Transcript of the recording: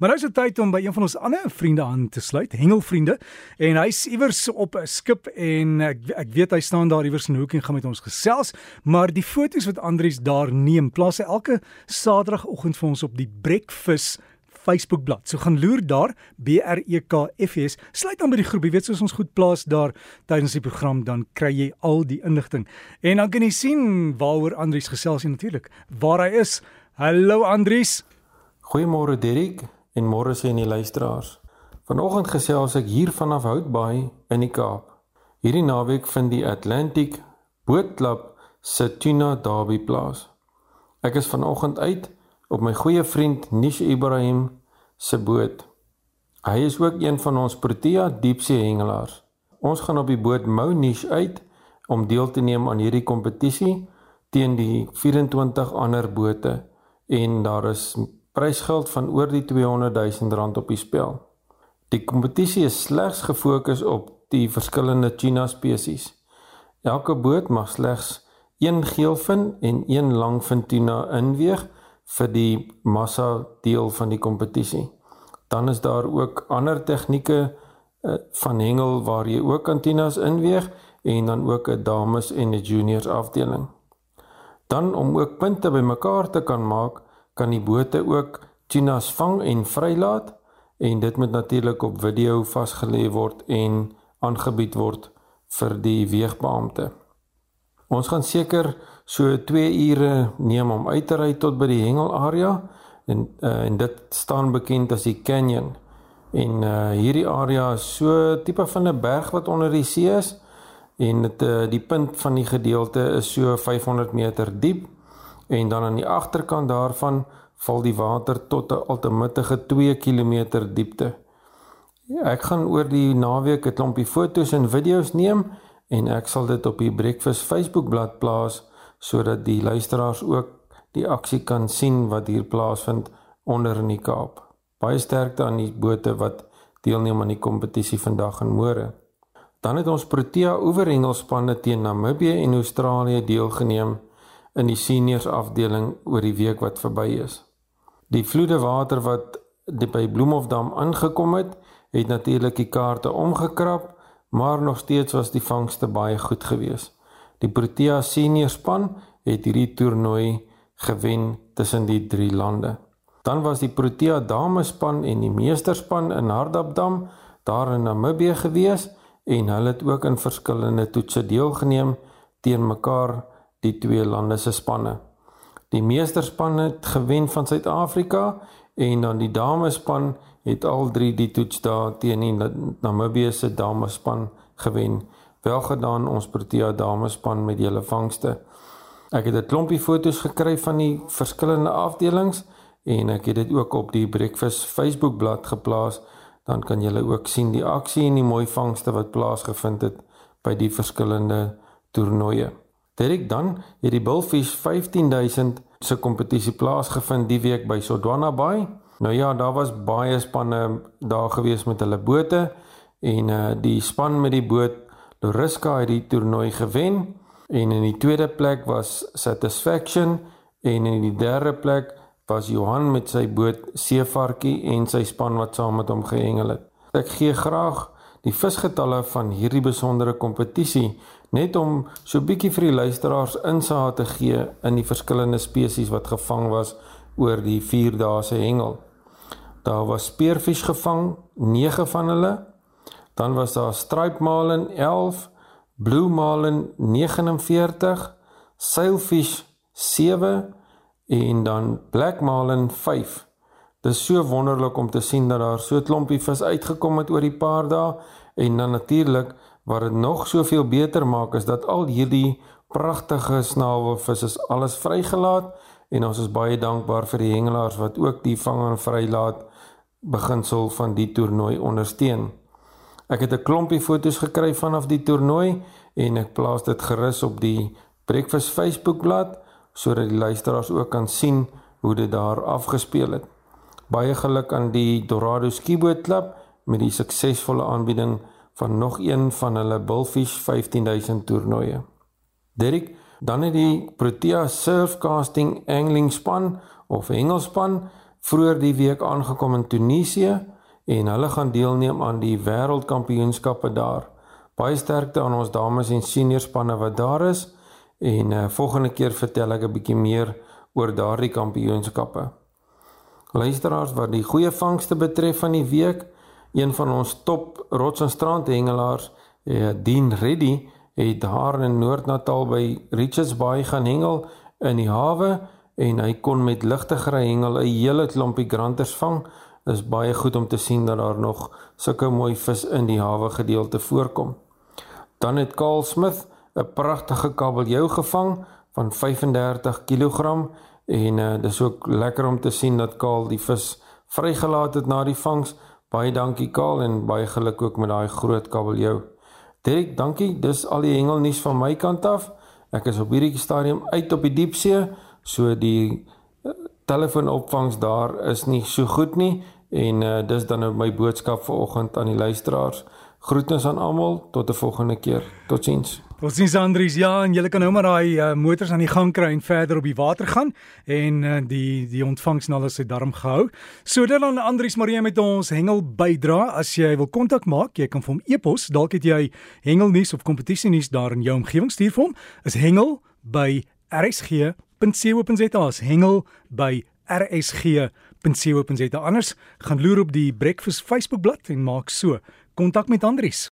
Maar nou is dit tyd om by een van ons ander vriende aan te sluit, Hengelvriende. En hy's iewers op 'n skip en ek ek weet hy staan daar iewers in 'n hoek en gaan met ons gesels, maar die foto's wat Andrius daar neem, plaas hy elke Saterdagoggend vir ons op die Breakfast Facebookblad. So gaan loer daar B R E K F S. Sluit aan by die groep. Jy weet soos ons goed plaas daar tydens die program dan kry jy al die inligting. En dan kan jy sien waaroor Andrius gesels en natuurlik waar hy is. Hallo Andrius. Goeiemôre Derek en môre aan die luisteraars. Vanoggend gesels ek hier vanaf Houtbaai in die Kaap. Hierdie naweek vind die Atlantic Bootklub se tuna derby plaas. Ek is vanoggend uit op my goeie vriend Nish Ibrahim se boot. Hy is ook een van ons Protea diepsee hengelaars. Ons gaan op die boot Mou Nish uit om deel te neem aan hierdie kompetisie teen die 24 ander bote en daar is prysgeld van oor die 200 000 rand op die spel. Die kompetisie is slegs gefokus op die verskillende tuna spesies. Elke boot mag slegs een geelvin en een langvin tuna inweeg vir die massa deel van die kompetisie. Dan is daar ook ander tegnieke uh, van hengel waar jy ook antinas inweeg en dan ook 'n dames en 'n juniors afdeling. Dan om ook punte bymekaar te kan maak, kan die bote ook tunas vang en vrylaat en dit moet natuurlik op video vasgelê word en aangebied word vir die weegbeampte. Ons gaan seker so 2 ure neem om uit te ry tot by die hengelarea en uh, en dit staan bekend as die canyon. En uh, hierdie area is so tipe van 'n berg wat onder die see is en dit uh, die punt van die gedeelte is so 500 meter diep en dan aan die agterkant daarvan val die water tot 'n altemittige 2 km diepte. Ek gaan oor die naweek 'n klompie foto's en video's neem en ek sal dit op die Breakfast Facebookblad plaas sodat die luisteraars ook die aksie kan sien wat hier plaasvind onder in die Kaap. Baie sterkte aan die bote wat deelneem aan die kompetisie vandag en môre. Dan het ons Protea oeverhengelspanne teen Namibië en Australië deelgeneem in die seniors afdeling oor die week wat verby is. Die vloede water wat by Bloemhofdam aangekom het, het natuurlik die kaarte omgekrap, maar nog steeds was die vangste baie goed geweest. Die Protea senior span het hierdie toernooi gewen tussen die drie lande. Dan was die Protea damespan en die meesterspan in Hardapdam daar in Namibië gewees en hulle het ook in verskillende toetse deelgeneem teen mekaar die twee lande se spanne. Die meesterspan het gewen van Suid-Afrika en dan die damespan het al drie die toets daar teen die Namibië se damespan gewen. Welgedaan ons Protea damespan met julle vangste. Ek het 'n klompie foto's gekry van die verskillende afdelings en ek het dit ook op die Breakfast Facebook bladsy geplaas. Dan kan julle ook sien die aksie en die mooi vangste wat plaasgevind het by die verskillende toernooie. Derek dan het die Bullfish 15000 se kompetisie plaasgevind die week by Sodwana Bay. Nou ja, daar was baie spanne daar gewees met hulle bote en uh die span met die boot Loriska het die toernooi gewen en in die tweede plek was Satisfaction en in die derde plek was Johan met sy boot Seevarkie en sy span wat saam met hom gehengel het. Ek gee graag die visgetalle van hierdie besondere kompetisie net om so bietjie vir die luisteraars insaag te gee in die verskillende spesies wat gevang was oor die 4 dae se hengel. Daar was speervis gevang, 9 van hulle. Dan was daar stripe marlin 11, blue marlin 49, sailfish 7 en dan black marlin 5. Dit is so wonderlik om te sien dat daar so 'n klompie vis uitgekom het oor die paar dae en dan natuurlik wat dit nog soveel beter maak is dat al hierdie pragtige snawelvis is alles vrygelaat en ons is baie dankbaar vir die hengelaars wat ook die vang en vrylaat beginsel van die toernooi ondersteun. Ek het 'n klompie foto's gekry vanaf die toernooi en ek plaas dit gerus op die Breakfast Facebookblad sodat die luisteraars ook kan sien hoe dit daar afgespeel het. Baie geluk aan die Dorado Skiboat Club met die suksesvolle aanbieding van nog een van hulle Bullfish 15000 toernooie. Derek, dan het die Protea Surfcasting Angling span of hengelspan vroeër die week aangekom in Tunesië en hulle gaan deelneem aan die wêreldkampioenskappe daar. Baie sterkte aan ons dames en senior spanne wat daar is en uh, volgende keer vertel ek 'n bietjie meer oor daardie kampioenskappe. Luisteraars wat die goeie vangste betref van die week, een van ons top rots en strand hengelaars, eh, Dean Reddy, het daar in Noord-Natal by Richards Bay gaan hengel in die hawe en hy kon met ligtiger hengel 'n hele klompie granters vang. Is baie goed om te sien dat daar nog sulke mooi vis in die hawe gedeelte voorkom. Dan het Karl Smith 'n pragtige kabeljou gevang van 35 kg en uh, dis ook lekker om te sien dat Karl die vis vrygelaat het na die vangs. Baie dankie Karl en baie geluk ook met daai groot kabeljou. Dirk, dankie. Dis al die hengelnuus van my kant af. Ek is op hierdie stadium uit op die diepsee, so die uh, telefoonopvangs daar is nie so goed nie en uh, dis dan nou my boodskap vanoggend aan die luisteraars. Groetnis aan almal, tot 'n volgende keer. Totsiens. Totsiens Andries. Ja, en julle kan nou maar daai uh, motors aan die gang kry en verder op die water gaan en uh, die die ontvangs nou as hy darm gehou. So dit dan Andries Marie met ons hengel bydra. As jy wil kontak maak, jy kan vir hom e-pos. Dalk het jy hengelnuus of kompetisie nuus daar in jou omgewing stuur vir hom. Is hengel by rsg.co.za. Hengel by rsg.co.za. Anders gaan loer op die Breakfast Facebook bladsy en maak so kontak met Andries.